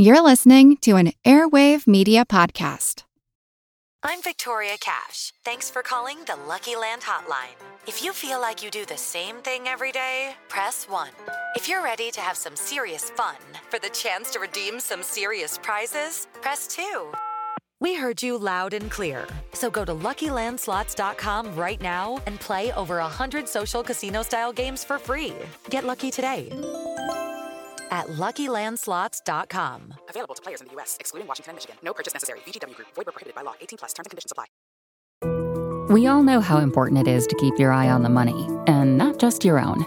You're listening to an Airwave Media Podcast. I'm Victoria Cash. Thanks for calling the Lucky Land Hotline. If you feel like you do the same thing every day, press 1. If you're ready to have some serious fun for the chance to redeem some serious prizes, press 2. We heard you loud and clear. So go to LuckyLandSlots.com right now and play over 100 social casino-style games for free. Get lucky today at LuckyLandSlots.com. Available to players in the U.S., excluding Washington and Michigan. No purchase necessary. VGW Group. Void where prohibited by law. 18 plus. Terms and conditions apply. We all know how important it is to keep your eye on the money, and not just your own.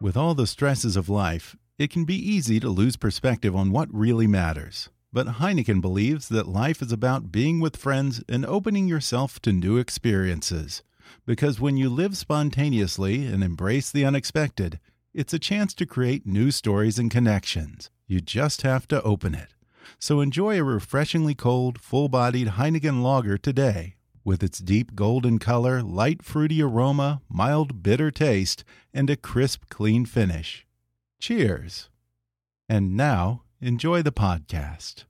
With all the stresses of life, it can be easy to lose perspective on what really matters. But Heineken believes that life is about being with friends and opening yourself to new experiences. Because when you live spontaneously and embrace the unexpected, it's a chance to create new stories and connections. You just have to open it. So enjoy a refreshingly cold, full bodied Heineken lager today with its deep golden color, light fruity aroma, mild bitter taste, and a crisp, clean finish. Cheers! And now, enjoy the podcast.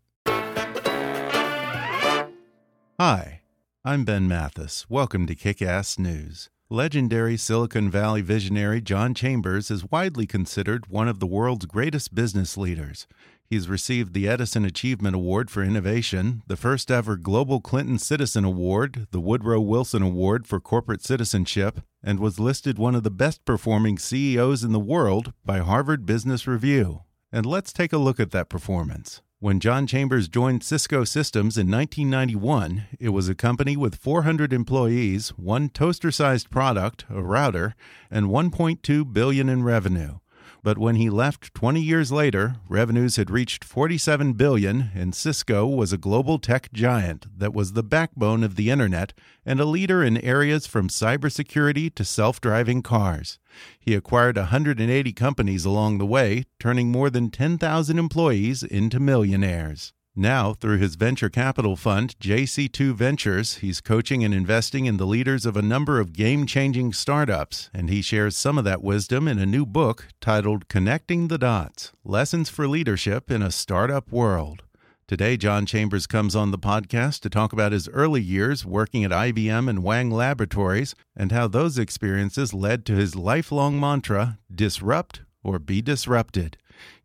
Hi, I'm Ben Mathis. Welcome to Kick Ass News. Legendary Silicon Valley visionary John Chambers is widely considered one of the world's greatest business leaders. He's received the Edison Achievement Award for Innovation, the first ever Global Clinton Citizen Award, the Woodrow Wilson Award for Corporate Citizenship, and was listed one of the best performing CEOs in the world by Harvard Business Review. And let's take a look at that performance. When John Chambers joined Cisco Systems in 1991, it was a company with 400 employees, one toaster-sized product, a router, and 1.2 billion in revenue. But when he left 20 years later, revenues had reached 47 billion and Cisco was a global tech giant that was the backbone of the internet and a leader in areas from cybersecurity to self-driving cars. He acquired 180 companies along the way, turning more than 10,000 employees into millionaires. Now, through his venture capital fund, JC2 Ventures, he's coaching and investing in the leaders of a number of game changing startups, and he shares some of that wisdom in a new book titled Connecting the Dots Lessons for Leadership in a Startup World. Today, John Chambers comes on the podcast to talk about his early years working at IBM and Wang Laboratories and how those experiences led to his lifelong mantra disrupt or be disrupted.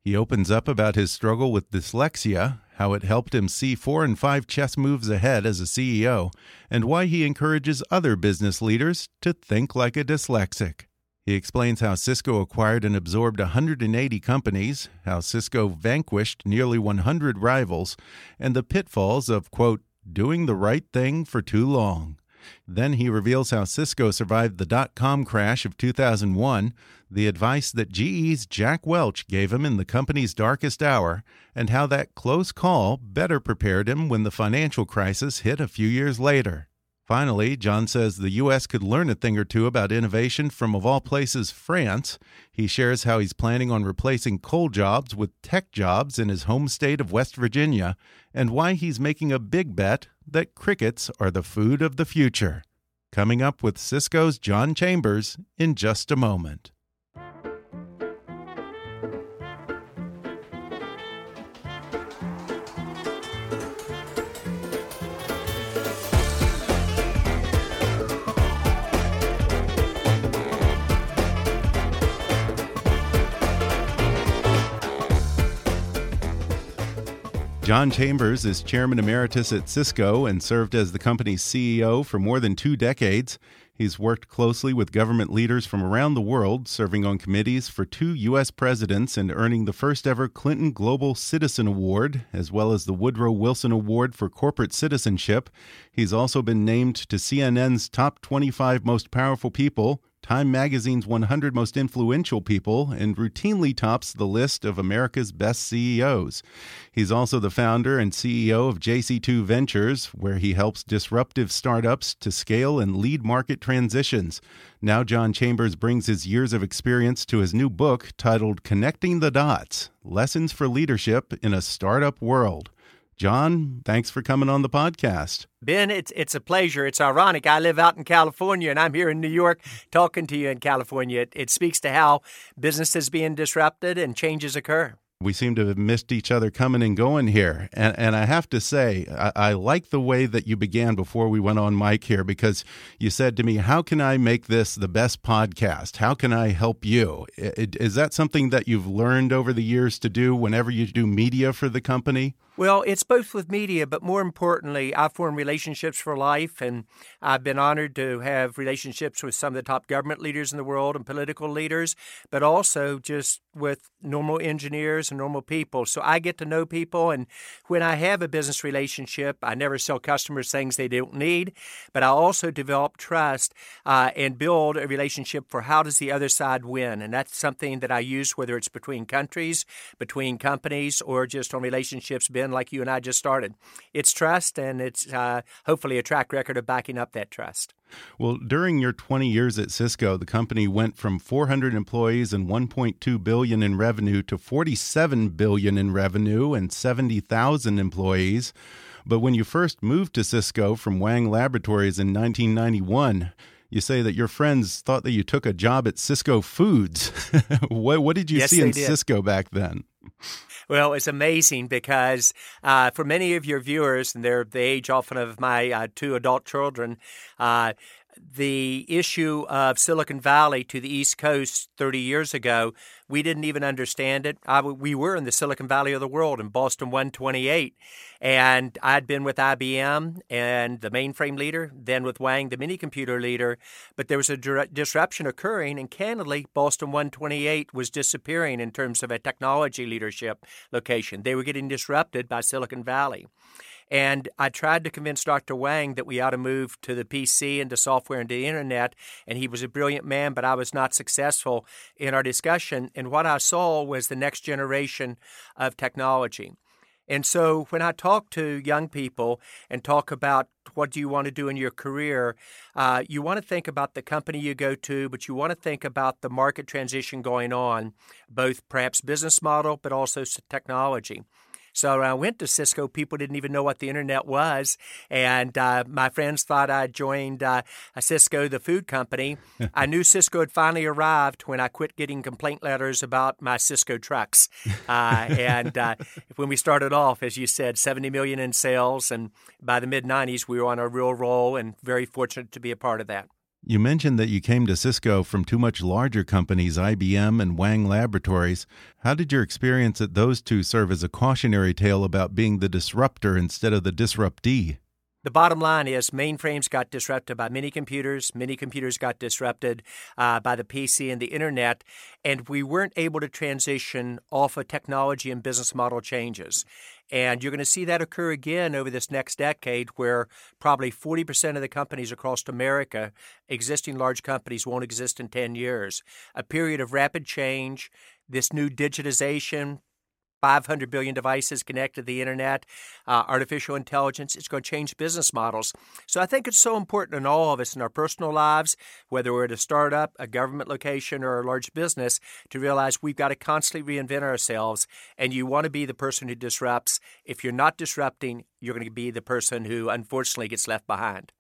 He opens up about his struggle with dyslexia, how it helped him see four and five chess moves ahead as a CEO, and why he encourages other business leaders to think like a dyslexic. He explains how Cisco acquired and absorbed 180 companies, how Cisco vanquished nearly 100 rivals, and the pitfalls of, quote, doing the right thing for too long. Then he reveals how Cisco survived the dot com crash of 2001, the advice that GE's Jack Welch gave him in the company's darkest hour, and how that close call better prepared him when the financial crisis hit a few years later. Finally, John says the U.S. could learn a thing or two about innovation from, of all places, France. He shares how he's planning on replacing coal jobs with tech jobs in his home state of West Virginia, and why he's making a big bet that crickets are the food of the future. Coming up with Cisco's John Chambers in just a moment. John Chambers is chairman emeritus at Cisco and served as the company's CEO for more than two decades. He's worked closely with government leaders from around the world, serving on committees for two U.S. presidents and earning the first ever Clinton Global Citizen Award, as well as the Woodrow Wilson Award for Corporate Citizenship. He's also been named to CNN's Top 25 Most Powerful People, Time Magazine's 100 Most Influential People, and routinely tops the list of America's best CEOs. He's also the founder and CEO of JC2 Ventures, where he helps disruptive startups to scale and lead market transitions. Now, John Chambers brings his years of experience to his new book titled Connecting the Dots Lessons for Leadership in a Startup World. John, thanks for coming on the podcast. Ben, it's it's a pleasure. It's ironic. I live out in California and I'm here in New York talking to you in California. It, it speaks to how business is being disrupted and changes occur we seem to have missed each other coming and going here. And, and I have to say, I, I, like the way that you began before we went on mic here because you said to me, How can I make this the best podcast? How can I help you? Is that something that you've learned over the years to do whenever you do media for the company? Well, it's both with media, but more importantly, I form relationships for life, and I've been honored to have relationships with some of the top government leaders in the world and political leaders, but also just with normal engineers normal people. So I get to know people, and when I have a business relationship, I never sell customers things they don't need, but I also develop trust uh, and build a relationship for how does the other side win, and that's something that I use whether it's between countries, between companies, or just on relationships Ben, like you and I just started. It's trust, and it's uh, hopefully a track record of backing up that trust. Well, during your 20 years at Cisco, the company went from 400 employees and 1.2 billion in revenue to 47 billion in revenue and 70,000 employees. But when you first moved to Cisco from Wang Laboratories in 1991, you say that your friends thought that you took a job at Cisco Foods. what, what, did you yes, see in did. Cisco back then? Well, it's amazing because uh, for many of your viewers, and they're the age often of my uh, two adult children, uh, the issue of Silicon Valley to the East Coast 30 years ago, we didn't even understand it. I, we were in the Silicon Valley of the world in Boston 128. And I'd been with IBM and the mainframe leader, then with Wang, the mini computer leader. But there was a disruption occurring, and candidly, Boston 128 was disappearing in terms of a technology leadership location. They were getting disrupted by Silicon Valley. And I tried to convince Dr. Wang that we ought to move to the PC and to software and to the internet. And he was a brilliant man, but I was not successful in our discussion. And what I saw was the next generation of technology. And so when I talk to young people and talk about what do you want to do in your career, uh, you want to think about the company you go to, but you want to think about the market transition going on, both perhaps business model, but also technology. So when I went to Cisco, people didn't even know what the internet was. And uh, my friends thought I joined uh, Cisco, the food company. I knew Cisco had finally arrived when I quit getting complaint letters about my Cisco trucks. Uh, and uh, when we started off, as you said, 70 million in sales. And by the mid 90s, we were on a real roll and very fortunate to be a part of that. You mentioned that you came to Cisco from two much larger companies, IBM and Wang Laboratories. How did your experience at those two serve as a cautionary tale about being the disruptor instead of the disruptee? The bottom line is mainframes got disrupted by mini computers. Mini computers got disrupted uh, by the PC and the internet, and we weren't able to transition off of technology and business model changes. And you're going to see that occur again over this next decade, where probably 40% of the companies across America, existing large companies, won't exist in 10 years. A period of rapid change, this new digitization, 500 billion devices connected to the internet, uh, artificial intelligence. It's going to change business models. So I think it's so important in all of us in our personal lives, whether we're at a startup, a government location, or a large business, to realize we've got to constantly reinvent ourselves. And you want to be the person who disrupts. If you're not disrupting, you're going to be the person who unfortunately gets left behind.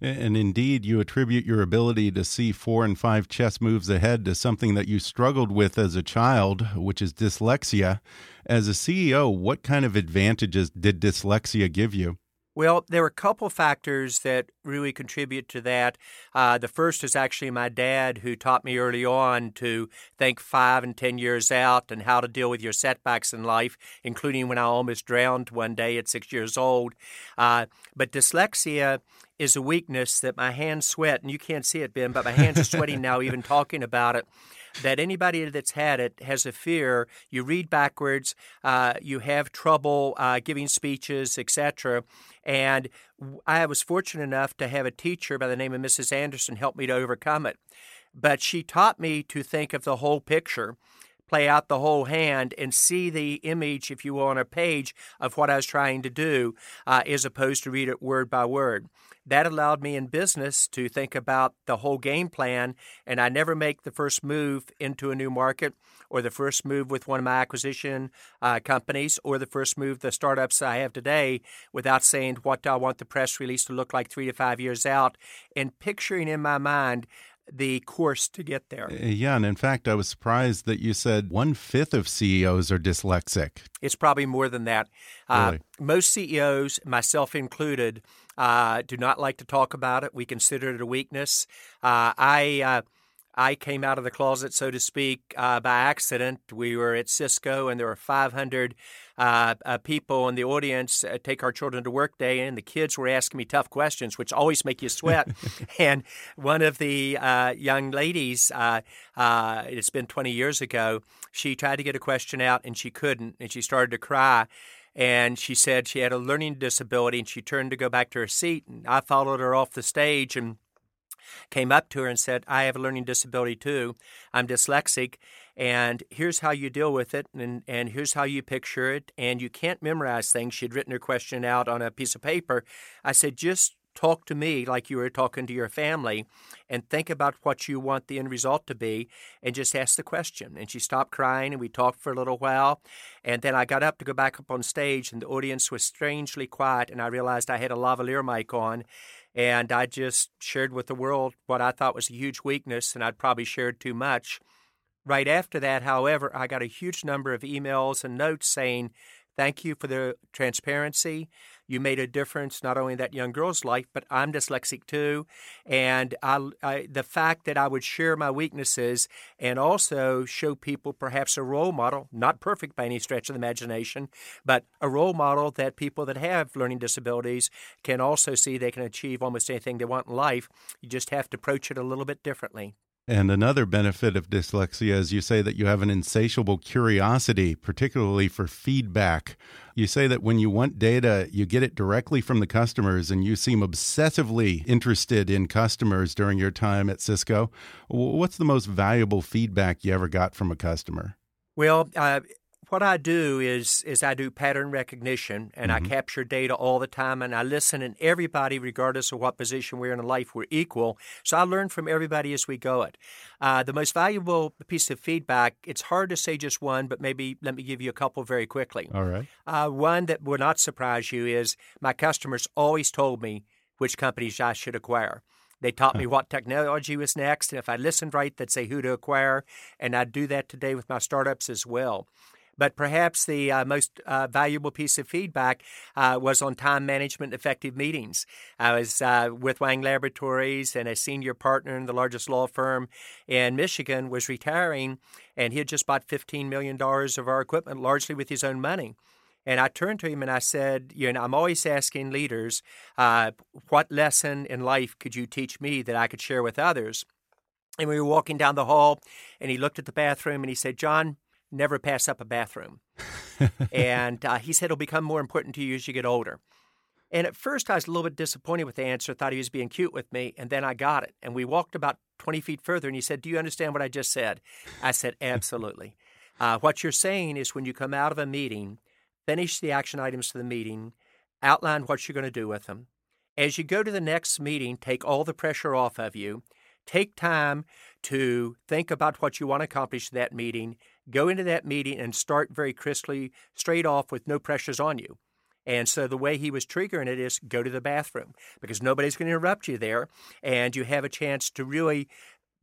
And indeed, you attribute your ability to see four and five chess moves ahead to something that you struggled with as a child, which is dyslexia. As a CEO, what kind of advantages did dyslexia give you? Well, there were a couple factors that really contribute to that. Uh, the first is actually my dad, who taught me early on to think five and 10 years out and how to deal with your setbacks in life, including when I almost drowned one day at six years old. Uh, but dyslexia is a weakness that my hands sweat, and you can't see it, Ben, but my hands are sweating now, even talking about it that anybody that's had it has a fear. You read backwards, uh, you have trouble uh, giving speeches, etc. And I was fortunate enough to have a teacher by the name of Mrs. Anderson help me to overcome it. but she taught me to think of the whole picture play out the whole hand and see the image, if you will, on a page of what I was trying to do, uh, as opposed to read it word by word. That allowed me in business to think about the whole game plan, and I never make the first move into a new market or the first move with one of my acquisition uh, companies or the first move the startups I have today without saying what do I want the press release to look like three to five years out and picturing in my mind the course to get there. Uh, yeah, and in fact, I was surprised that you said one fifth of CEOs are dyslexic. It's probably more than that. Uh, really? Uh, most CEOs, myself included, uh, do not like to talk about it. We consider it a weakness. Uh, I uh, I came out of the closet, so to speak, uh, by accident. We were at Cisco, and there were 500 uh, uh, people in the audience uh, take our children to work day, and the kids were asking me tough questions, which always make you sweat. and one of the uh, young ladies, uh, it's been 20 years ago, she tried to get a question out, and she couldn't, and she started to cry and she said she had a learning disability and she turned to go back to her seat and I followed her off the stage and came up to her and said, I have a learning disability too. I'm dyslexic, and here's how you deal with it, and, and here's how you picture it. And you can't memorize things. She'd written her question out on a piece of paper. I said, just talk to me like you were talking to your family and think about what you want the end result to be and just ask the question. And she stopped crying and we talked for a little while. And then I got up to go back up on stage and the audience was strangely quiet and I realized I had a lavalier mic on and I just shared with the world what I thought was a huge weakness, and I'd probably shared too much. Right after that, however, I got a huge number of emails and notes saying, Thank you for the transparency. You made a difference not only in that young girl's life, but I'm dyslexic too. And I, I, the fact that I would share my weaknesses and also show people perhaps a role model, not perfect by any stretch of the imagination, but a role model that people that have learning disabilities can also see they can achieve almost anything they want in life. You just have to approach it a little bit differently. And another benefit of dyslexia is you say that you have an insatiable curiosity, particularly for feedback. You say that when you want data, you get it directly from the customers, and you seem obsessively interested in customers during your time at Cisco. What's the most valuable feedback you ever got from a customer? Well, uh, what I do is is I do pattern recognition and mm-hmm. I capture data all the time and I listen and everybody, regardless of what position we're in in life, we're equal. So I learn from everybody as we go it. Uh, the most valuable piece of feedback, it's hard to say just one, but maybe let me give you a couple very quickly. All right. Uh, one that will not surprise you is my customers always told me which companies I should acquire. They taught me what technology was next, and if I listened right, they'd say who to acquire, and I do that today with my startups as well. But perhaps the uh, most uh, valuable piece of feedback uh, was on time management effective meetings. I was uh, with Wang Laboratories, and a senior partner in the largest law firm in Michigan was retiring, and he had just bought $15 million of our equipment, largely with his own money. And I turned to him and I said, You know, I'm always asking leaders, uh, what lesson in life could you teach me that I could share with others? And we were walking down the hall, and he looked at the bathroom and he said, John, never pass up a bathroom. and uh, he said it'll become more important to you as you get older. And at first, I was a little bit disappointed with the answer, thought he was being cute with me, and then I got it. And we walked about 20 feet further, and he said, Do you understand what I just said? I said, Absolutely. Uh, what you're saying is when you come out of a meeting, finish the action items for the meeting, outline what you're going to do with them. As you go to the next meeting, take all the pressure off of you. Take time to think about what you want to accomplish that meeting go into that meeting and start very crisply, straight off with no pressures on you. And so the way he was triggering it is go to the bathroom because nobody's going to interrupt you there. And you have a chance to really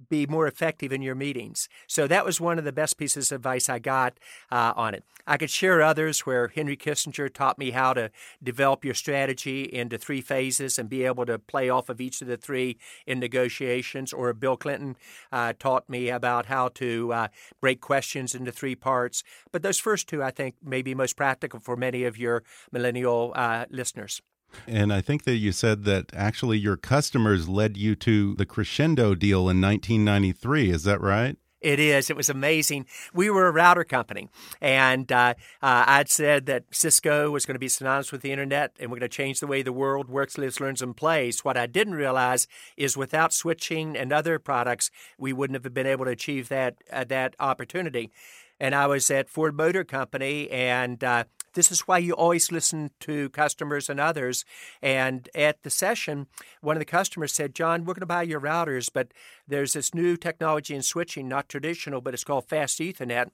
be more effective in your meetings. So that was one of the best pieces of advice I got uh, on it. I could share others where Henry Kissinger taught me how to develop your strategy into three phases and be able to play off of each of the three in negotiations, or Bill Clinton uh, taught me about how to uh, break questions into three parts. But those first two, I think, may be most practical for many of your millennial uh, listeners. And I think that you said that actually your customers led you to the Crescendo deal in 1993. Is that right? It is. It was amazing. We were a router company, and uh, uh, I'd said that Cisco was going to be synonymous with the internet, and we're going to change the way the world works, lives, learns, and plays. What I didn't realize is without switching and other products, we wouldn't have been able to achieve that uh, that opportunity and I was at Ford Motor Company, and uh, this is why you always listen to customers and others. And at the session, one of the customers said, John, we're going to buy your routers, but there's this new technology in switching, not traditional, but it's called fast Ethernet.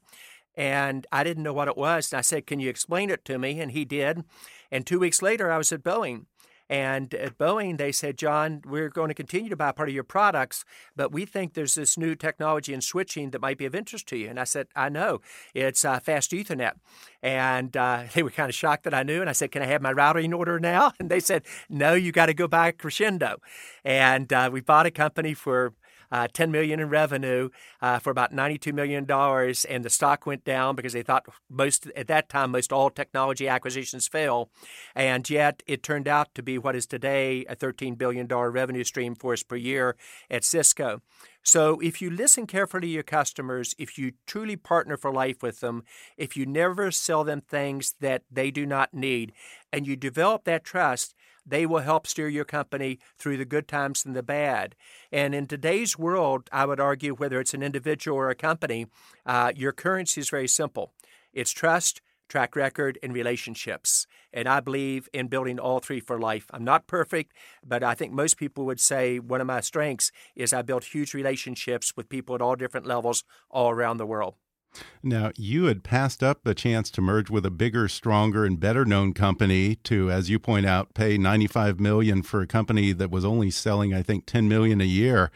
And I didn't know what it was. And I said, Can you explain it to me? And he did. And two weeks later, I was at Boeing. And at Boeing, they said, John, we're going to continue to buy part of your products, but we think there's this new technology in switching that might be of interest to you. And I said, I know. It's uh, fast Ethernet. And uh, they were kind of shocked that I knew. And I said, Can I have my routing order now? And they said, No, you got to go buy Crescendo. And uh, we bought a company for uh, 10 million in revenue uh, for about 92 million dollars, and the stock went down because they thought most at that time most all technology acquisitions fail, and yet it turned out to be what is today a 13 billion dollar revenue stream for us per year at Cisco. So, if you listen carefully to your customers, if you truly partner for life with them, if you never sell them things that they do not need, and you develop that trust, they will help steer your company through the good times and the bad. And in today's world, I would argue, whether it's an individual or a company, uh, your currency is very simple it's trust, track record, and relationships. And I believe in building all three for life. I'm not perfect, but I think most people would say one of my strengths is I built huge relationships with people at all different levels all around the world. Now, you had passed up a chance to merge with a bigger, stronger, and better known company to, as you point out, pay 95 million for a company that was only selling, I think, 10 million a year.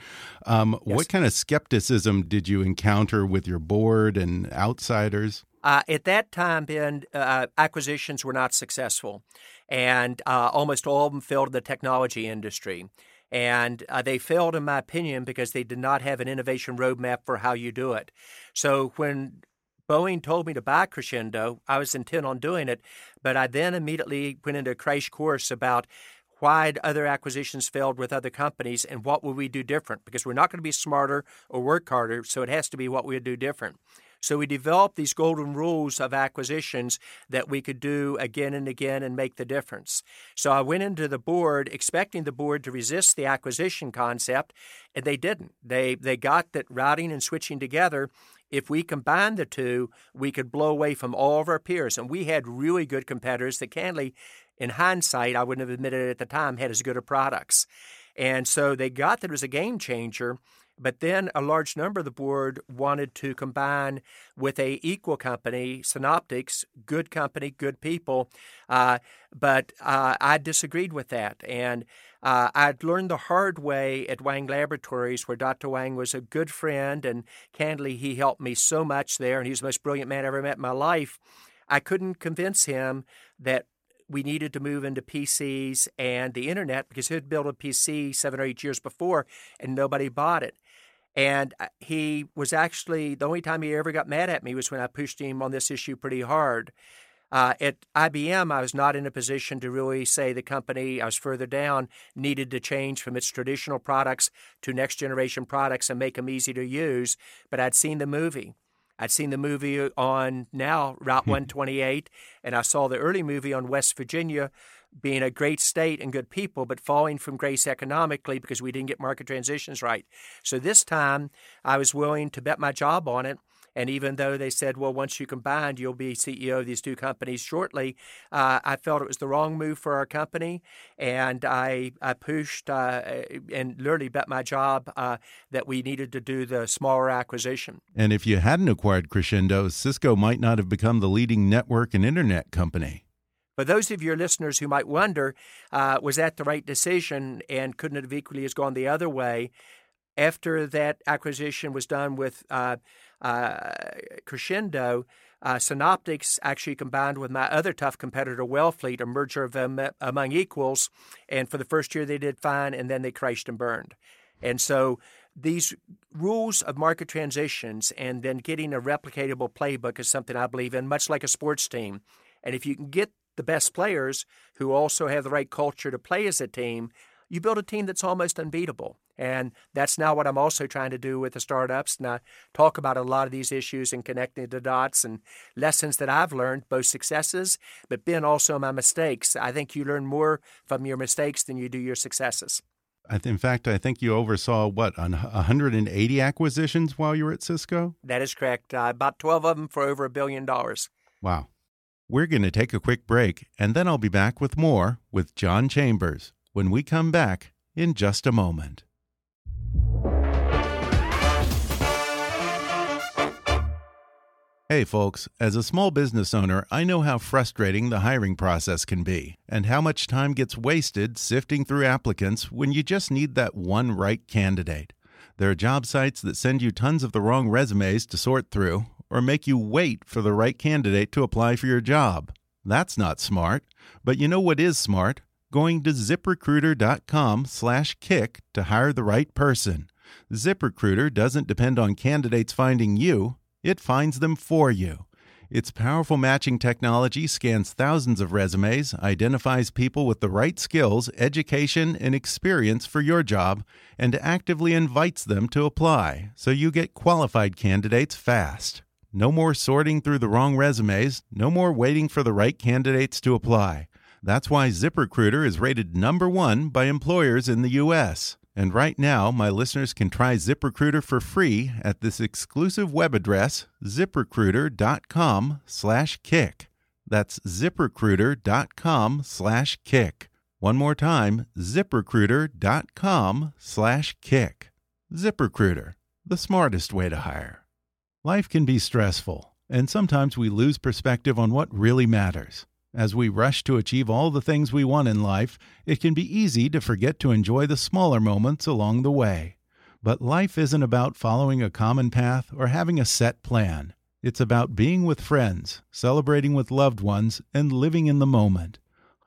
Um, yes. What kind of skepticism did you encounter with your board and outsiders? Uh, at that time, Ben, uh, acquisitions were not successful, and uh, almost all of them failed in the technology industry. And uh, they failed, in my opinion, because they did not have an innovation roadmap for how you do it. So when Boeing told me to buy Crescendo, I was intent on doing it, but I then immediately went into a crash course about why other acquisitions failed with other companies and what would we do different because we're not going to be smarter or work harder so it has to be what we would do different so we developed these golden rules of acquisitions that we could do again and again and make the difference. So I went into the board expecting the board to resist the acquisition concept, and they didn't. They they got that routing and switching together if we combined the two, we could blow away from all of our peers. And we had really good competitors that, candidly, in hindsight, I wouldn't have admitted it at the time, had as good of products. And so they got that it was a game changer. But then a large number of the board wanted to combine with a equal company, Synoptics, good company, good people. Uh, but uh, I disagreed with that. And uh, I'd learned the hard way at Wang Laboratories, where Dr. Wang was a good friend, and candidly, he helped me so much there, and he's the most brilliant man I ever met in my life. I couldn't convince him that we needed to move into PCs and the internet because he'd built a PC seven or eight years before and nobody bought it. And uh, he was actually the only time he ever got mad at me was when I pushed him on this issue pretty hard. Uh, at IBM, I was not in a position to really say the company, I was further down, needed to change from its traditional products to next generation products and make them easy to use. But I'd seen the movie. I'd seen the movie on now Route 128, and I saw the early movie on West Virginia being a great state and good people, but falling from grace economically because we didn't get market transitions right. So this time I was willing to bet my job on it. And even though they said, well, once you combined, you'll be CEO of these two companies shortly, uh, I felt it was the wrong move for our company. And I, I pushed uh, and literally bet my job uh, that we needed to do the smaller acquisition. And if you hadn't acquired Crescendo, Cisco might not have become the leading network and internet company. But those of your listeners who might wonder, uh, was that the right decision and couldn't it have equally has gone the other way? After that acquisition was done with uh, uh, Crescendo, uh, Synoptics actually combined with my other tough competitor, Wellfleet, a merger of them among equals. And for the first year, they did fine, and then they crashed and burned. And so these rules of market transitions and then getting a replicatable playbook is something I believe in, much like a sports team. And if you can get the best players who also have the right culture to play as a team, you build a team that's almost unbeatable. And that's now what I'm also trying to do with the startups. And I talk about a lot of these issues and connecting the dots and lessons that I've learned, both successes, but then also my mistakes. I think you learn more from your mistakes than you do your successes. In fact, I think you oversaw what, 180 acquisitions while you were at Cisco? That is correct. Uh, about 12 of them for over a billion dollars. Wow. We're going to take a quick break, and then I'll be back with more with John Chambers when we come back in just a moment. Hey, folks, as a small business owner, I know how frustrating the hiring process can be and how much time gets wasted sifting through applicants when you just need that one right candidate. There are job sites that send you tons of the wrong resumes to sort through or make you wait for the right candidate to apply for your job. That's not smart. But you know what is smart? Going to ziprecruiter.com/kick to hire the right person. ZipRecruiter doesn't depend on candidates finding you it finds them for you. Its powerful matching technology scans thousands of resumes, identifies people with the right skills, education, and experience for your job, and actively invites them to apply so you get qualified candidates fast. No more sorting through the wrong resumes, no more waiting for the right candidates to apply. That's why ZipRecruiter is rated number one by employers in the U.S. And right now, my listeners can try ZipRecruiter for free at this exclusive web address, ziprecruiter.com slash kick. That's ziprecruiter.com slash kick. One more time, ziprecruiter.com slash kick. ZipRecruiter, the smartest way to hire. Life can be stressful, and sometimes we lose perspective on what really matters. As we rush to achieve all the things we want in life, it can be easy to forget to enjoy the smaller moments along the way. But life isn't about following a common path or having a set plan. It's about being with friends, celebrating with loved ones, and living in the moment.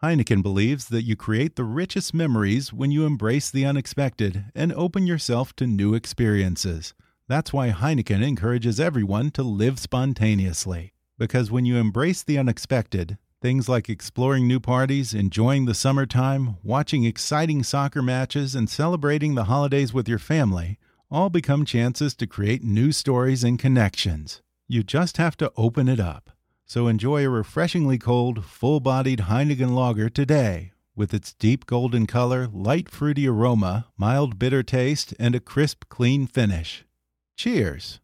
Heineken believes that you create the richest memories when you embrace the unexpected and open yourself to new experiences. That's why Heineken encourages everyone to live spontaneously. Because when you embrace the unexpected, Things like exploring new parties, enjoying the summertime, watching exciting soccer matches, and celebrating the holidays with your family all become chances to create new stories and connections. You just have to open it up. So enjoy a refreshingly cold, full bodied Heineken lager today with its deep golden color, light fruity aroma, mild bitter taste, and a crisp, clean finish. Cheers!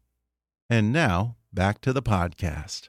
And now, back to the podcast.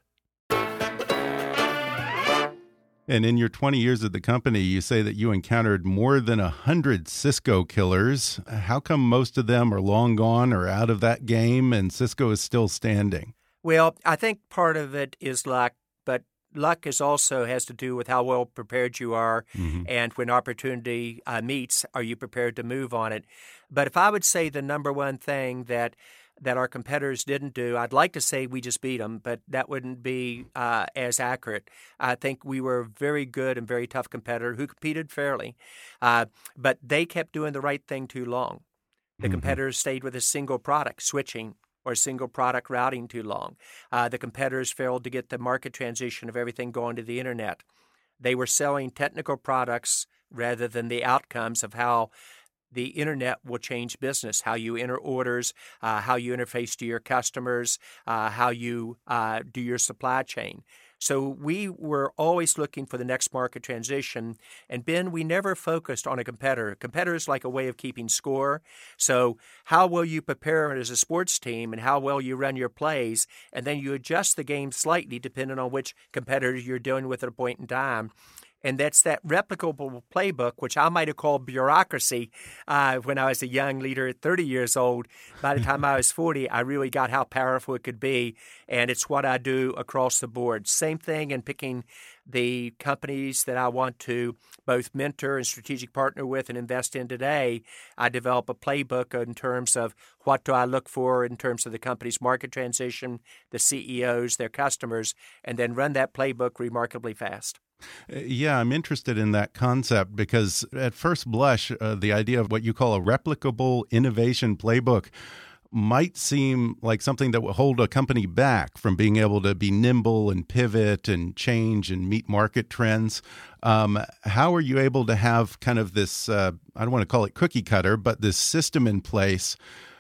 And in your 20 years at the company, you say that you encountered more than 100 Cisco killers. How come most of them are long gone or out of that game and Cisco is still standing? Well, I think part of it is luck, but luck is also has to do with how well prepared you are mm -hmm. and when opportunity uh, meets, are you prepared to move on it? But if I would say the number one thing that that our competitors didn't do. I'd like to say we just beat them, but that wouldn't be uh, as accurate. I think we were a very good and very tough competitor who competed fairly, uh, but they kept doing the right thing too long. The mm-hmm. competitors stayed with a single product, switching or single product routing too long. Uh, the competitors failed to get the market transition of everything going to the internet. They were selling technical products rather than the outcomes of how the internet will change business, how you enter orders, uh, how you interface to your customers, uh, how you uh, do your supply chain. So we were always looking for the next market transition. And Ben, we never focused on a competitor. Competitor is like a way of keeping score. So how will you prepare as a sports team and how well you run your plays? And then you adjust the game slightly depending on which competitor you're dealing with at a point in time and that's that replicable playbook, which I might have called bureaucracy uh, when I was a young leader at 30 years old. By the time I was 40, I really got how powerful it could be, and it's what I do across the board. Same thing in picking the companies that I want to both mentor and strategic partner with and invest in today, I develop a playbook in terms of what do I look for in terms of the company's market transition, the CEOs, their customers, and then run that playbook remarkably fast. Yeah, I'm interested in that concept because at first blush, uh, the idea of what you call a replicable innovation playbook might seem like something that would hold a company back from being able to be nimble and pivot and change and meet market trends. Um, how are you able to have kind of this, uh, I don't want to call it cookie cutter, but this system in place,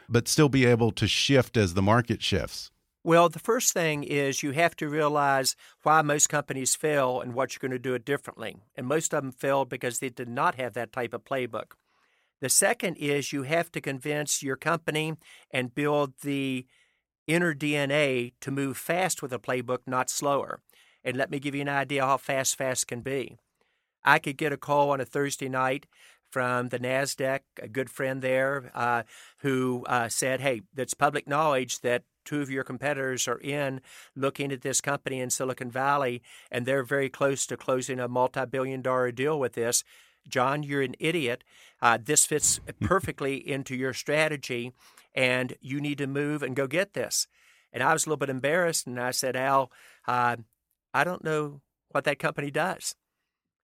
but still be able to shift as the market shifts? Well, the first thing is you have to realize why most companies fail and what you're going to do it differently. And most of them failed because they did not have that type of playbook. The second is you have to convince your company and build the inner DNA to move fast with a playbook, not slower. And let me give you an idea how fast fast can be. I could get a call on a Thursday night from the NASDAQ, a good friend there, uh, who uh, said, Hey, it's public knowledge that two of your competitors are in looking at this company in Silicon Valley, and they're very close to closing a multi billion dollar deal with this. John, you're an idiot. Uh, this fits perfectly into your strategy, and you need to move and go get this. And I was a little bit embarrassed, and I said, Al, uh, I don't know what that company does.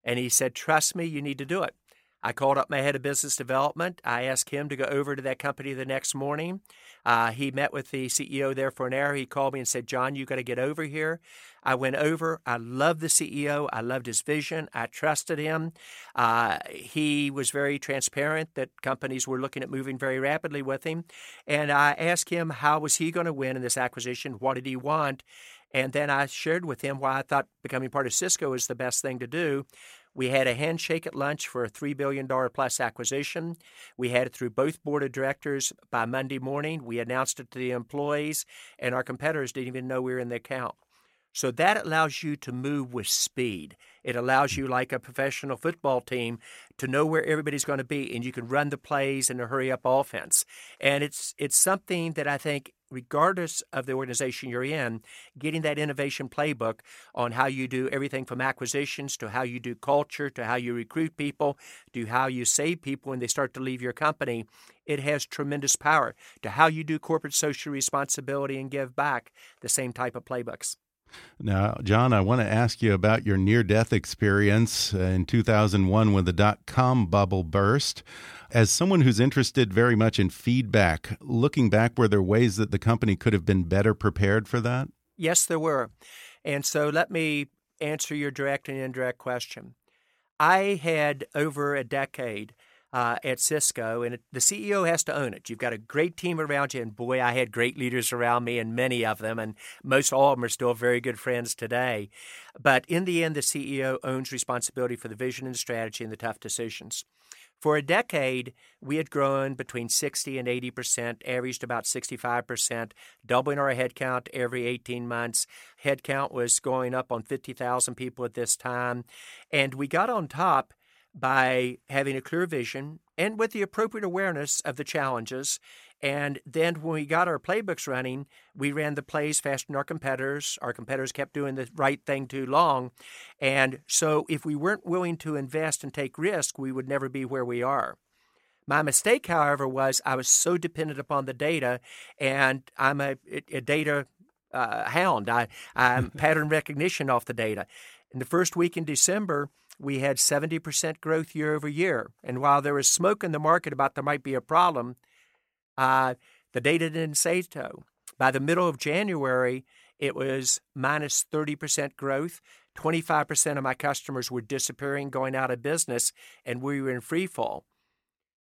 And he said, Trust me, you need to do it. I called up my head of business development. I asked him to go over to that company the next morning. Uh, he met with the CEO there for an hour. He called me and said, John, you got to get over here. I went over. I loved the CEO. I loved his vision. I trusted him. Uh, he was very transparent that companies were looking at moving very rapidly with him. And I asked him how was he going to win in this acquisition? What did he want? And then I shared with him why I thought becoming part of Cisco is the best thing to do. We had a handshake at lunch for a $3 billion plus acquisition. We had it through both board of directors by Monday morning. We announced it to the employees, and our competitors didn't even know we were in the account. So that allows you to move with speed. It allows you, like a professional football team, to know where everybody's going to be, and you can run the plays and a hurry up offense. And it's it's something that I think regardless of the organization you're in, getting that innovation playbook on how you do everything from acquisitions to how you do culture to how you recruit people to how you save people when they start to leave your company, it has tremendous power. To how you do corporate social responsibility and give back, the same type of playbooks. Now, John, I want to ask you about your near death experience in 2001 when the dot com bubble burst. As someone who's interested very much in feedback, looking back, were there ways that the company could have been better prepared for that? Yes, there were. And so let me answer your direct and indirect question. I had over a decade uh, at Cisco, and it, the CEO has to own it. You've got a great team around you, and boy, I had great leaders around me, and many of them, and most all of them are still very good friends today. But in the end, the CEO owns responsibility for the vision and strategy and the tough decisions. For a decade, we had grown between 60 and 80 percent, averaged about 65 percent, doubling our headcount every 18 months. Headcount was going up on 50,000 people at this time. And we got on top by having a clear vision and with the appropriate awareness of the challenges and then when we got our playbooks running, we ran the plays faster than our competitors. Our competitors kept doing the right thing too long. And so if we weren't willing to invest and take risk, we would never be where we are. My mistake, however, was I was so dependent upon the data, and I'm a, a data uh, hound. I, I'm pattern recognition off the data. In the first week in December, we had 70% growth year over year. And while there was smoke in the market about there might be a problem, uh, the data didn't say so. By the middle of January, it was minus 30% growth. 25% of my customers were disappearing, going out of business, and we were in free fall.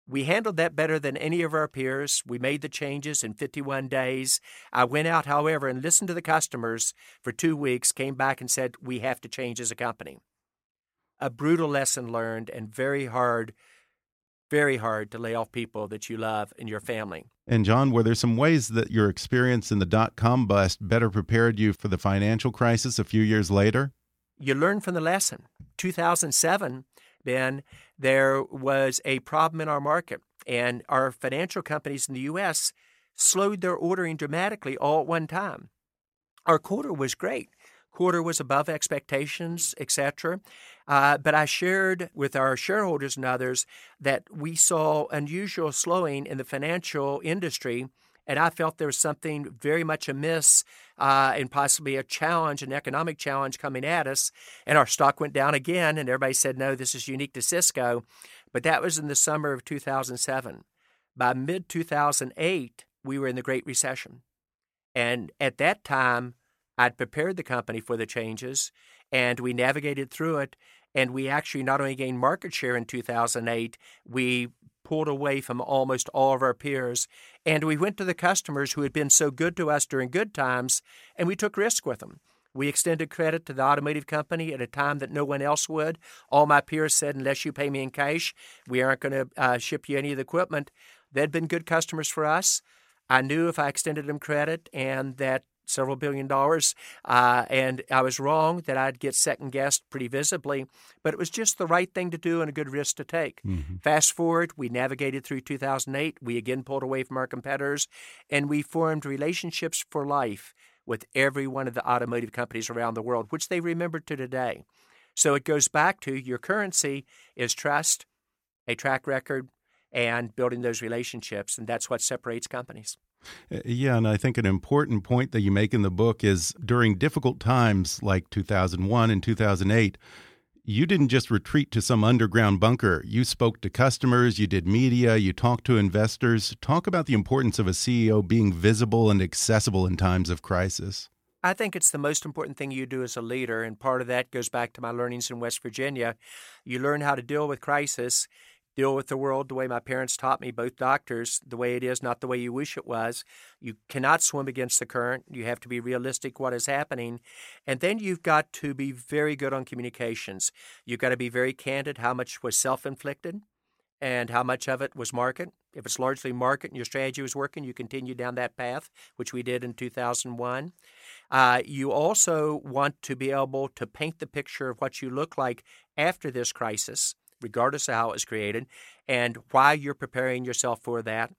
We handled that better than any of our peers. We made the changes in 51 days. I went out, however, and listened to the customers for two weeks, came back and said, We have to change as a company. A brutal lesson learned and very hard very hard to lay off people that you love in your family. And John, were there some ways that your experience in the dot com bust better prepared you for the financial crisis a few years later? You learn from the lesson. 2007, Ben, there was a problem in our market, and our financial companies in the U.S. slowed their ordering dramatically all at one time. Our quarter was great quarter was above expectations, etc. Uh, but I shared with our shareholders and others that we saw unusual slowing in the financial industry. And I felt there was something very much amiss uh, and possibly a challenge, an economic challenge coming at us. And our stock went down again, and everybody said, no, this is unique to Cisco. But that was in the summer of 2007. By mid 2008, we were in the Great Recession. And at that time, I'd prepared the company for the changes and we navigated through it. And we actually not only gained market share in 2008, we pulled away from almost all of our peers. And we went to the customers who had been so good to us during good times and we took risk with them. We extended credit to the automotive company at a time that no one else would. All my peers said, unless you pay me in cash, we aren't going to uh, ship you any of the equipment. They'd been good customers for us. I knew if I extended them credit and that several billion dollars, uh, and I was wrong that I'd get second guessed pretty visibly, but it was just the right thing to do and a good risk to take. Mm-hmm. Fast forward, we navigated through 2008. We again pulled away from our competitors, and we formed relationships for life with every one of the automotive companies around the world, which they remember to today. So it goes back to your currency is trust, a track record, and building those relationships. And that's what separates companies. Uh, yeah, and I think an important point that you make in the book is during difficult times like 2001 and 2008, you didn't just retreat to some underground bunker. You spoke to customers, you did media, you talked to investors. Talk about the importance of a CEO being visible and accessible in times of crisis. I think it's the most important thing you do as a leader, and part of that goes back to my learnings in West Virginia. You learn how to deal with crisis deal with the world the way my parents taught me, both doctors, the way it is, not the way you wish it was. You cannot swim against the current. You have to be realistic what is happening. And then you've got to be very good on communications. You've got to be very candid how much was self inflicted and how much of it was market. If it's largely market and your strategy was working, you continue down that path, which we did in 2001. Uh, you also want to be able to paint the picture of what you look like after this crisis regardless of how it was created, and why you're preparing yourself for that.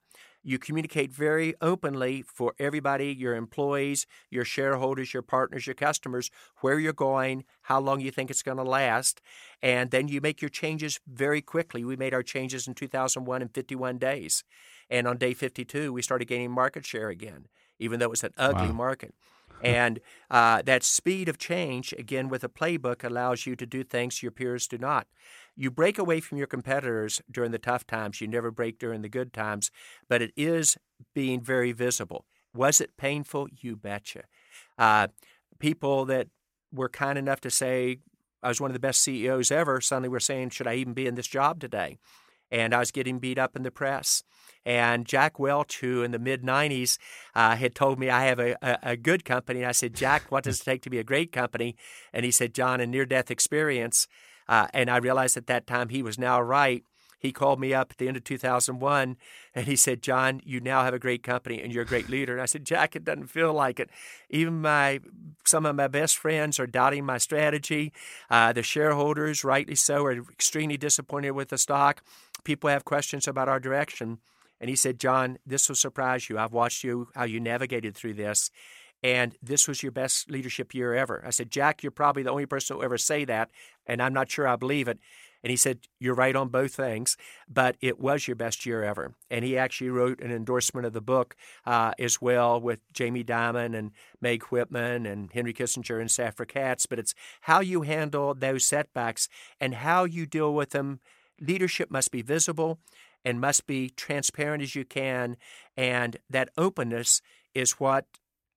You communicate very openly for everybody, your employees, your shareholders, your partners, your customers, where you're going, how long you think it's going to last, and then you make your changes very quickly. We made our changes in 2001 in 51 days. And on day 52, we started gaining market share again, even though it was an ugly wow. market. And uh, that speed of change, again, with a playbook, allows you to do things your peers do not. You break away from your competitors during the tough times. You never break during the good times, but it is being very visible. Was it painful? You betcha. Uh, people that were kind enough to say, I was one of the best CEOs ever, suddenly were saying, Should I even be in this job today? And I was getting beat up in the press. And Jack Welch, who in the mid 90s uh, had told me I have a, a, a, good company. I said, Jack, what does it take to be a great company? And he said, John, a near death experience. Uh, and I realized at that time he was now right. He called me up at the end of 2001 and he said, John, you now have a great company and you're a great leader. And I said, Jack, it doesn't feel like it. Even my some of my best friends are doubting my strategy. Uh, the shareholders, rightly so, are extremely disappointed with the stock. People have questions about our direction. And he said, John, this will surprise you. I've watched you, how you navigated through this and this was your best leadership year ever. I said, Jack, you're probably the only person who ever say that, and I'm not sure I believe it. And he said, You're right on both things, but it was your best year ever. And he actually wrote an endorsement of the book uh, as well with Jamie Dimon and Meg Whitman and Henry Kissinger and Safra Catz. But it's how you handle those setbacks and how you deal with them. Leadership must be visible and must be transparent as you can. And that openness is what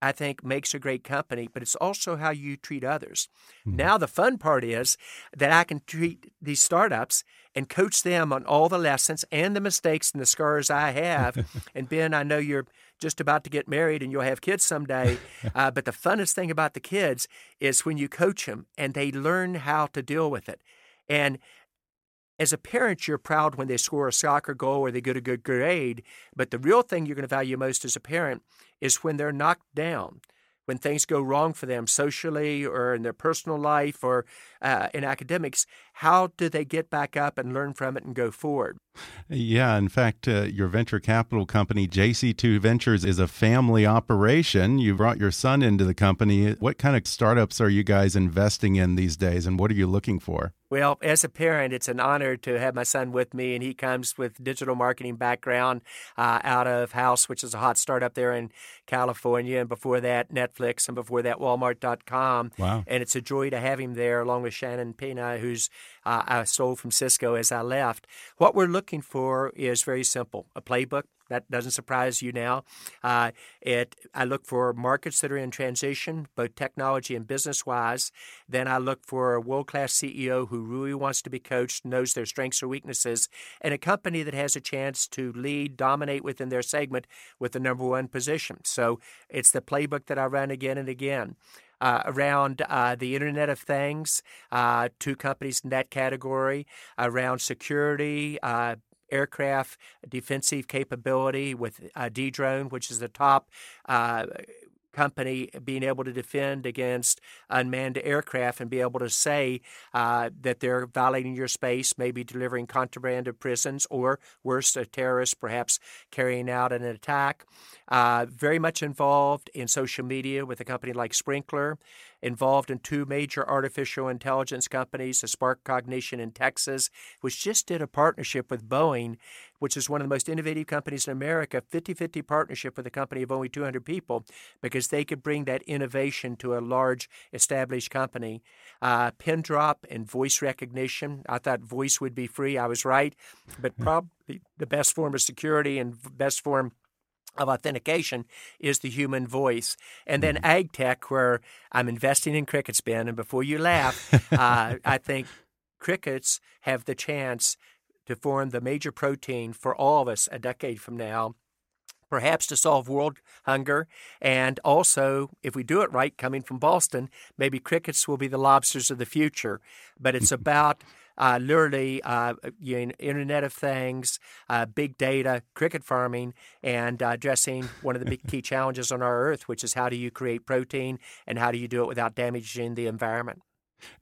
I think makes a great company, but it's also how you treat others. Mm-hmm. Now, the fun part is that I can treat these startups and coach them on all the lessons and the mistakes and the scars I have. and Ben, I know you're just about to get married and you'll have kids someday. Uh, but the funnest thing about the kids is when you coach them and they learn how to deal with it. And as a parent, you're proud when they score a soccer goal or they get a good grade, but the real thing you're going to value most as a parent is when they're knocked down, when things go wrong for them socially or in their personal life or uh, in academics. How do they get back up and learn from it and go forward? Yeah, in fact, uh, your venture capital company, JC2 Ventures, is a family operation. You brought your son into the company. What kind of startups are you guys investing in these days, and what are you looking for? Well, as a parent, it's an honor to have my son with me, and he comes with digital marketing background uh, out of Houzz, which is a hot startup there in California, and before that, Netflix, and before that, Walmart.com. Wow! And it's a joy to have him there, along with Shannon Pina, who's uh, I stole from Cisco as I left. What we're looking for is very simple a playbook that doesn't surprise you now. Uh, it I look for markets that are in transition, both technology and business wise. Then I look for a world class CEO who really wants to be coached, knows their strengths or weaknesses, and a company that has a chance to lead, dominate within their segment with the number one position. So it's the playbook that I run again and again. Uh, around uh, the Internet of Things, uh, two companies in that category, around security, aircraft defensive capability with uh, drone, which is the top uh, company being able to defend against unmanned aircraft and be able to say uh, that they're violating your space, maybe delivering contraband to prisons, or worse, a terrorist perhaps carrying out an attack. Uh, very much involved in social media with a company like Sprinklr, involved in two major artificial intelligence companies, a SparkCognition in Texas, which just did a partnership with Boeing, which is one of the most innovative companies in America, 50 50 partnership with a company of only 200 people, because they could bring that innovation to a large established company. Uh, Pindrop and voice recognition. I thought voice would be free. I was right, but probably the best form of security and best form of authentication is the human voice. And then mm-hmm. ag tech, where I'm investing in cricket spin. And before you laugh, uh, I think crickets have the chance to form the major protein for all of us a decade from now. Perhaps to solve world hunger, and also, if we do it right, coming from Boston, maybe crickets will be the lobsters of the future. But it's about uh, literally uh, you know, Internet of Things, uh, big data, cricket farming, and uh, addressing one of the big key challenges on our Earth, which is how do you create protein and how do you do it without damaging the environment.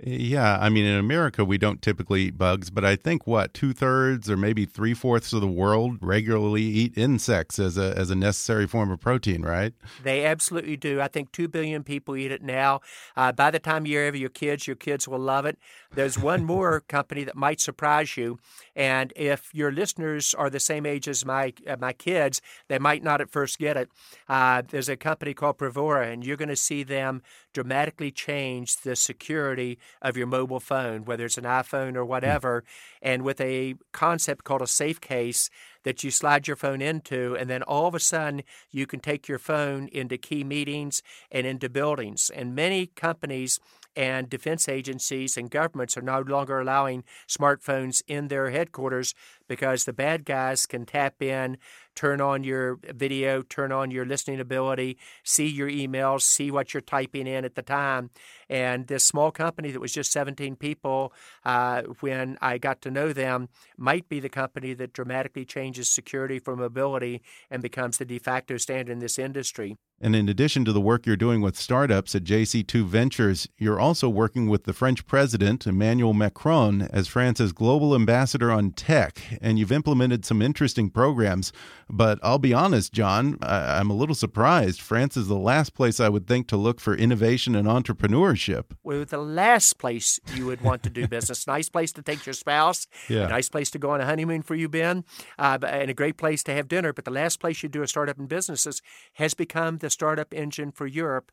Yeah, I mean, in America, we don't typically eat bugs, but I think what two thirds or maybe three fourths of the world regularly eat insects as a as a necessary form of protein, right? They absolutely do. I think two billion people eat it now. Uh, by the time you have your kids, your kids will love it. There's one more company that might surprise you, and if your listeners are the same age as my uh, my kids, they might not at first get it. Uh, there's a company called Privoro, and you're going to see them dramatically change the security of your mobile phone, whether it's an iPhone or hmm. whatever, and with a concept called a safe case that you slide your phone into, and then all of a sudden you can take your phone into key meetings and into buildings. And many companies and defense agencies and governments are no longer allowing smartphones in their headquarters because the bad guys can tap in, turn on your video, turn on your listening ability, see your emails, see what you're typing in at the time. And this small company that was just 17 people, uh, when I got to know them, might be the company that dramatically changes security for mobility and becomes the de facto standard in this industry. And in addition to the work you're doing with startups at JC2 Ventures, you're also working with the French president, Emmanuel Macron, as France's global ambassador on tech. And you've implemented some interesting programs. But I'll be honest, John, I am a little surprised. France is the last place I would think to look for innovation and entrepreneurship. Well, the last place you would want to do business. nice place to take your spouse. Yeah. Nice place to go on a honeymoon for you, Ben. Uh, and a great place to have dinner. But the last place you do a startup in businesses has become the startup engine for Europe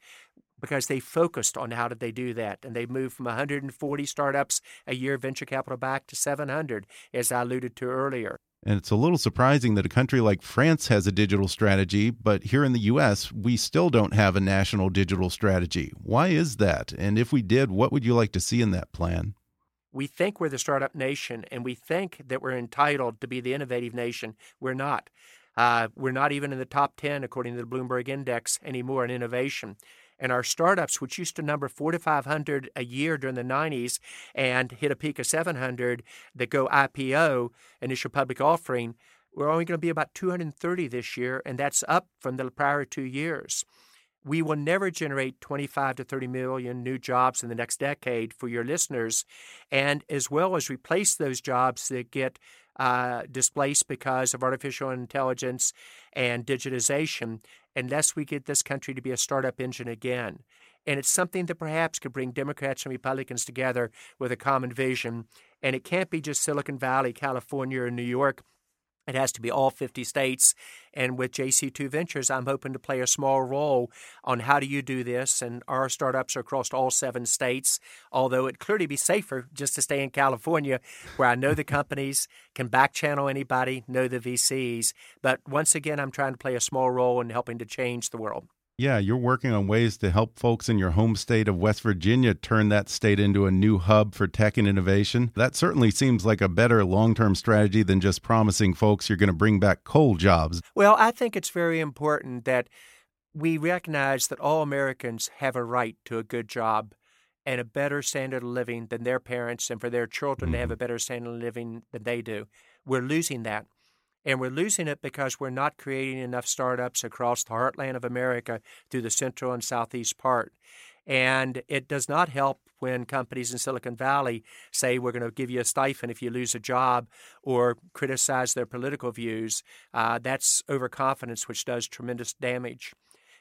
because they focused on how did they do that and they moved from 140 startups a year venture capital back to 700 as i alluded to earlier and it's a little surprising that a country like France has a digital strategy, but here in the US, we still don't have a national digital strategy. Why is that? And if we did, what would you like to see in that plan? We think we're the startup nation and we think that we're entitled to be the innovative nation. We're not. Uh, we're not even in the top 10 according to the Bloomberg Index anymore in innovation. And our startups, which used to number four to 500 a year during the 90s and hit a peak of 700 that go IPO, initial public offering, we're only going to be about 230 this year, and that's up from the prior two years. We will never generate 25 to 30 million new jobs in the next decade for your listeners, and as well as replace those jobs that get uh, displaced because of artificial intelligence and digitization unless we get this country to be a startup engine again. And it's something that perhaps could bring Democrats and Republicans together with a common vision. And it can't be just Silicon Valley, California, or New York It has to be all 50 states. And with JC2 Ventures, I'm hoping to play a small role on how do you do this. And our startups are across all seven states, although it'd clearly be safer just to stay in California, where I know the companies, can back channel anybody, know the VCs. But once again, I'm trying to play a small role in helping to change the world. Yeah, you're working on ways to help folks in your home state of West Virginia turn that state into a new hub for tech and innovation. That certainly seems like a better long term strategy than just promising folks you're going to bring back coal jobs. Well, I think it's very important that we recognize that all Americans have a right to a good job and a better standard of living than their parents, and for their children mm -hmm. to have mm-hmm. a better standard of living than they do. We're losing that. And we're losing it because we're not creating enough startups across the heartland of America through the central and southeast part. And it does not help when companies in Silicon Valley say we're going to give you a stipend if you lose a job or criticize their political views. Uh, that's overconfidence, which does tremendous damage.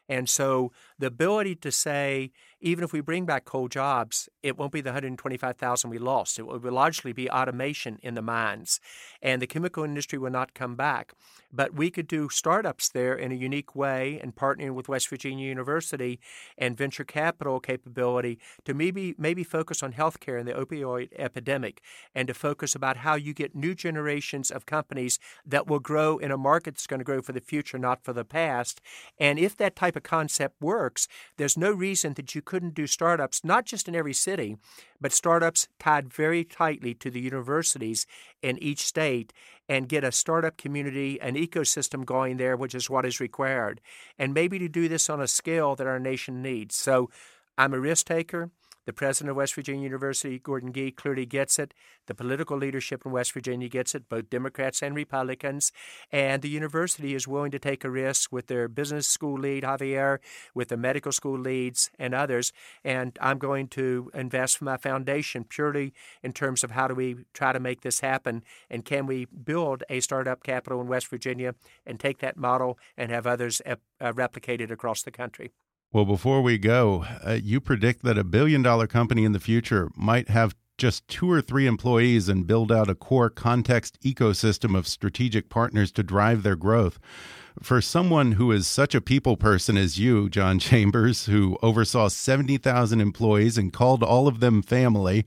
And so the ability to say, even if we bring back coal jobs, it won't be the 125,000 we lost. It will largely be automation in the mines, and the chemical industry will not come back. But we could do startups there in a unique way and partnering with West Virginia University and venture capital capability to maybe maybe focus on healthcare and the opioid epidemic and to focus about how you get new generations of companies that will grow in a market that's going to grow for the future, not for the past. And if that type of concept works, there's no reason that you couldn't do startups, not just in every city, but startups tied very tightly to the universities in each state and get a startup community, an ecosystem going there, which is what is required. And maybe to do this on a scale that our nation needs. So I'm a risk taker. The president of West Virginia University, Gordon Gee, clearly gets it. The political leadership in West Virginia gets it, both Democrats and Republicans. And the university is willing to take a risk with their business school lead, Javier, with the medical school leads, and others. And I'm going to invest my foundation purely in terms of how do we try to make this happen and can we build a startup capital in West Virginia and take that model and have others uh, replicated across the country. Well, before we go, uh, you predict that a billion dollar company in the future might have just two or three employees and build out a core context ecosystem of strategic partners to drive their growth. For someone who is such a people person as you, John Chambers, who oversaw 70,000 employees and called all of them family,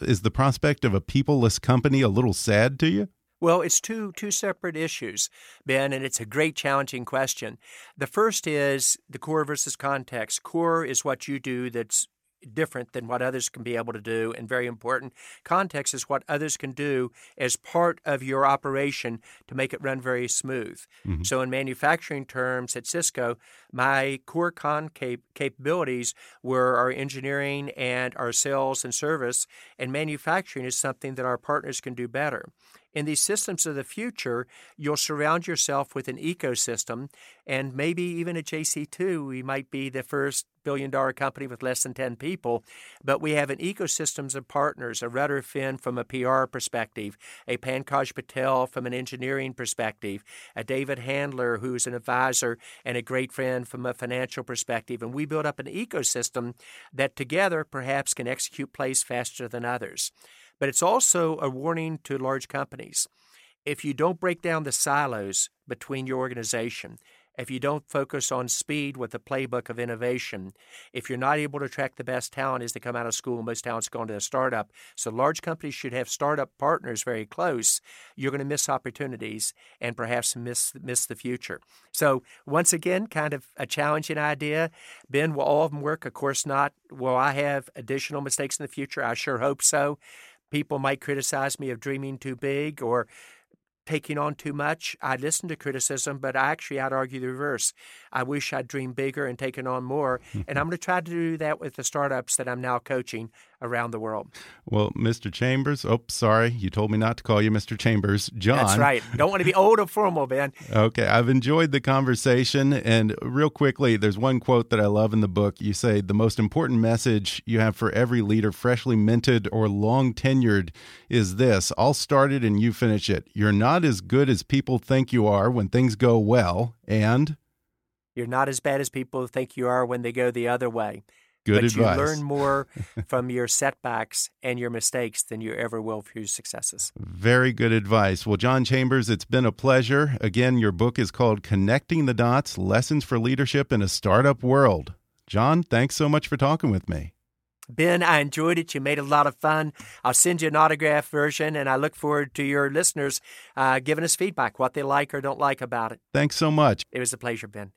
is the prospect of a peopleless company a little sad to you? Well, it's two two separate issues, Ben, and it's a great challenging question. The first is the core versus context. Core is what you do that's different than what others can be able to do and very important. Context is what others can do as part of your operation to make it run very smooth. Mm-hmm. So, in manufacturing terms at Cisco, my core con cap- capabilities were our engineering and our sales and service, and manufacturing is something that our partners can do better. In these systems of the future, you'll surround yourself with an ecosystem, and maybe even at JC2, we might be the first billion dollar company with less than 10 people, but we have an ecosystem of partners, a Ruder Finn from a PR perspective, a Pankaj Patel from an engineering perspective, a David Handler who's an advisor and a great friend from a financial perspective. And we build up an ecosystem that together perhaps can execute plays faster than others. But it's also a warning to large companies. If you don't break down the silos between your organization, if you don't focus on speed with the playbook of innovation, if you're not able to attract the best talent as they come out of school, most talent's going to a startup. So large companies should have startup partners very close. You're going to miss opportunities and perhaps miss miss the future. So once again, kind of a challenging idea. Ben, will all of them work? Of course not. Will I have additional mistakes in the future? I sure hope so. People might criticize me of dreaming too big or taking on too much. I listen to criticism, but I actually I'd argue the reverse. I wish I'd dreamed bigger and taken on more. and mm-hmm. I'm going to try to do that with the startups that I'm now coaching around the world. Well, Mr. Chambers, oh, sorry, you told me not to call you Mr. Chambers. John. That's right. Don't want to be old or formal, Ben. Okay, I've enjoyed the conversation. And real quickly, there's one quote that I love in the book. You say, The most important message you have for every leader, freshly minted or long tenured, is this I'll start it and you finish it. You're not as good as people think you are when things go well, and you're not as bad as people think you are when they go the other way. Good but advice. you learn more from your setbacks and your mistakes than you ever will from your successes. Very good advice. Well, John Chambers, it's been a pleasure. Again, your book is called Connecting the Dots Lessons for Leadership in a Startup World. John, thanks so much for talking with me. Ben, I enjoyed it. You made a lot of fun. I'll send you an autograph version, and I look forward to your listeners uh, giving us feedback, what they like or don't like about it. Thanks so much. It was a pleasure, Ben.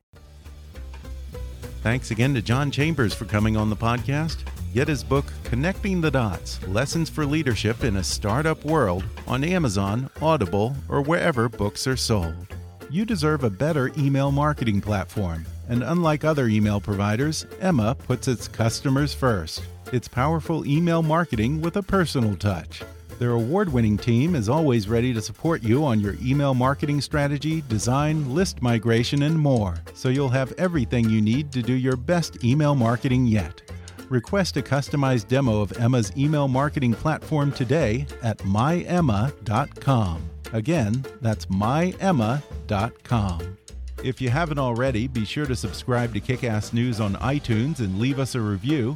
Thanks again to John Chambers for coming on the podcast. Get his book, Connecting the Dots Lessons for Leadership in a Startup World, on Amazon, Audible, or wherever books are sold. You deserve a better email marketing platform. And unlike other email providers, Emma puts its customers first. It's powerful email marketing with a personal touch. Their award winning team is always ready to support you on your email marketing strategy, design, list migration, and more, so you'll have everything you need to do your best email marketing yet. Request a customized demo of Emma's email marketing platform today at myemma.com. Again, that's myemma.com. If you haven't already, be sure to subscribe to Kickass News on iTunes and leave us a review.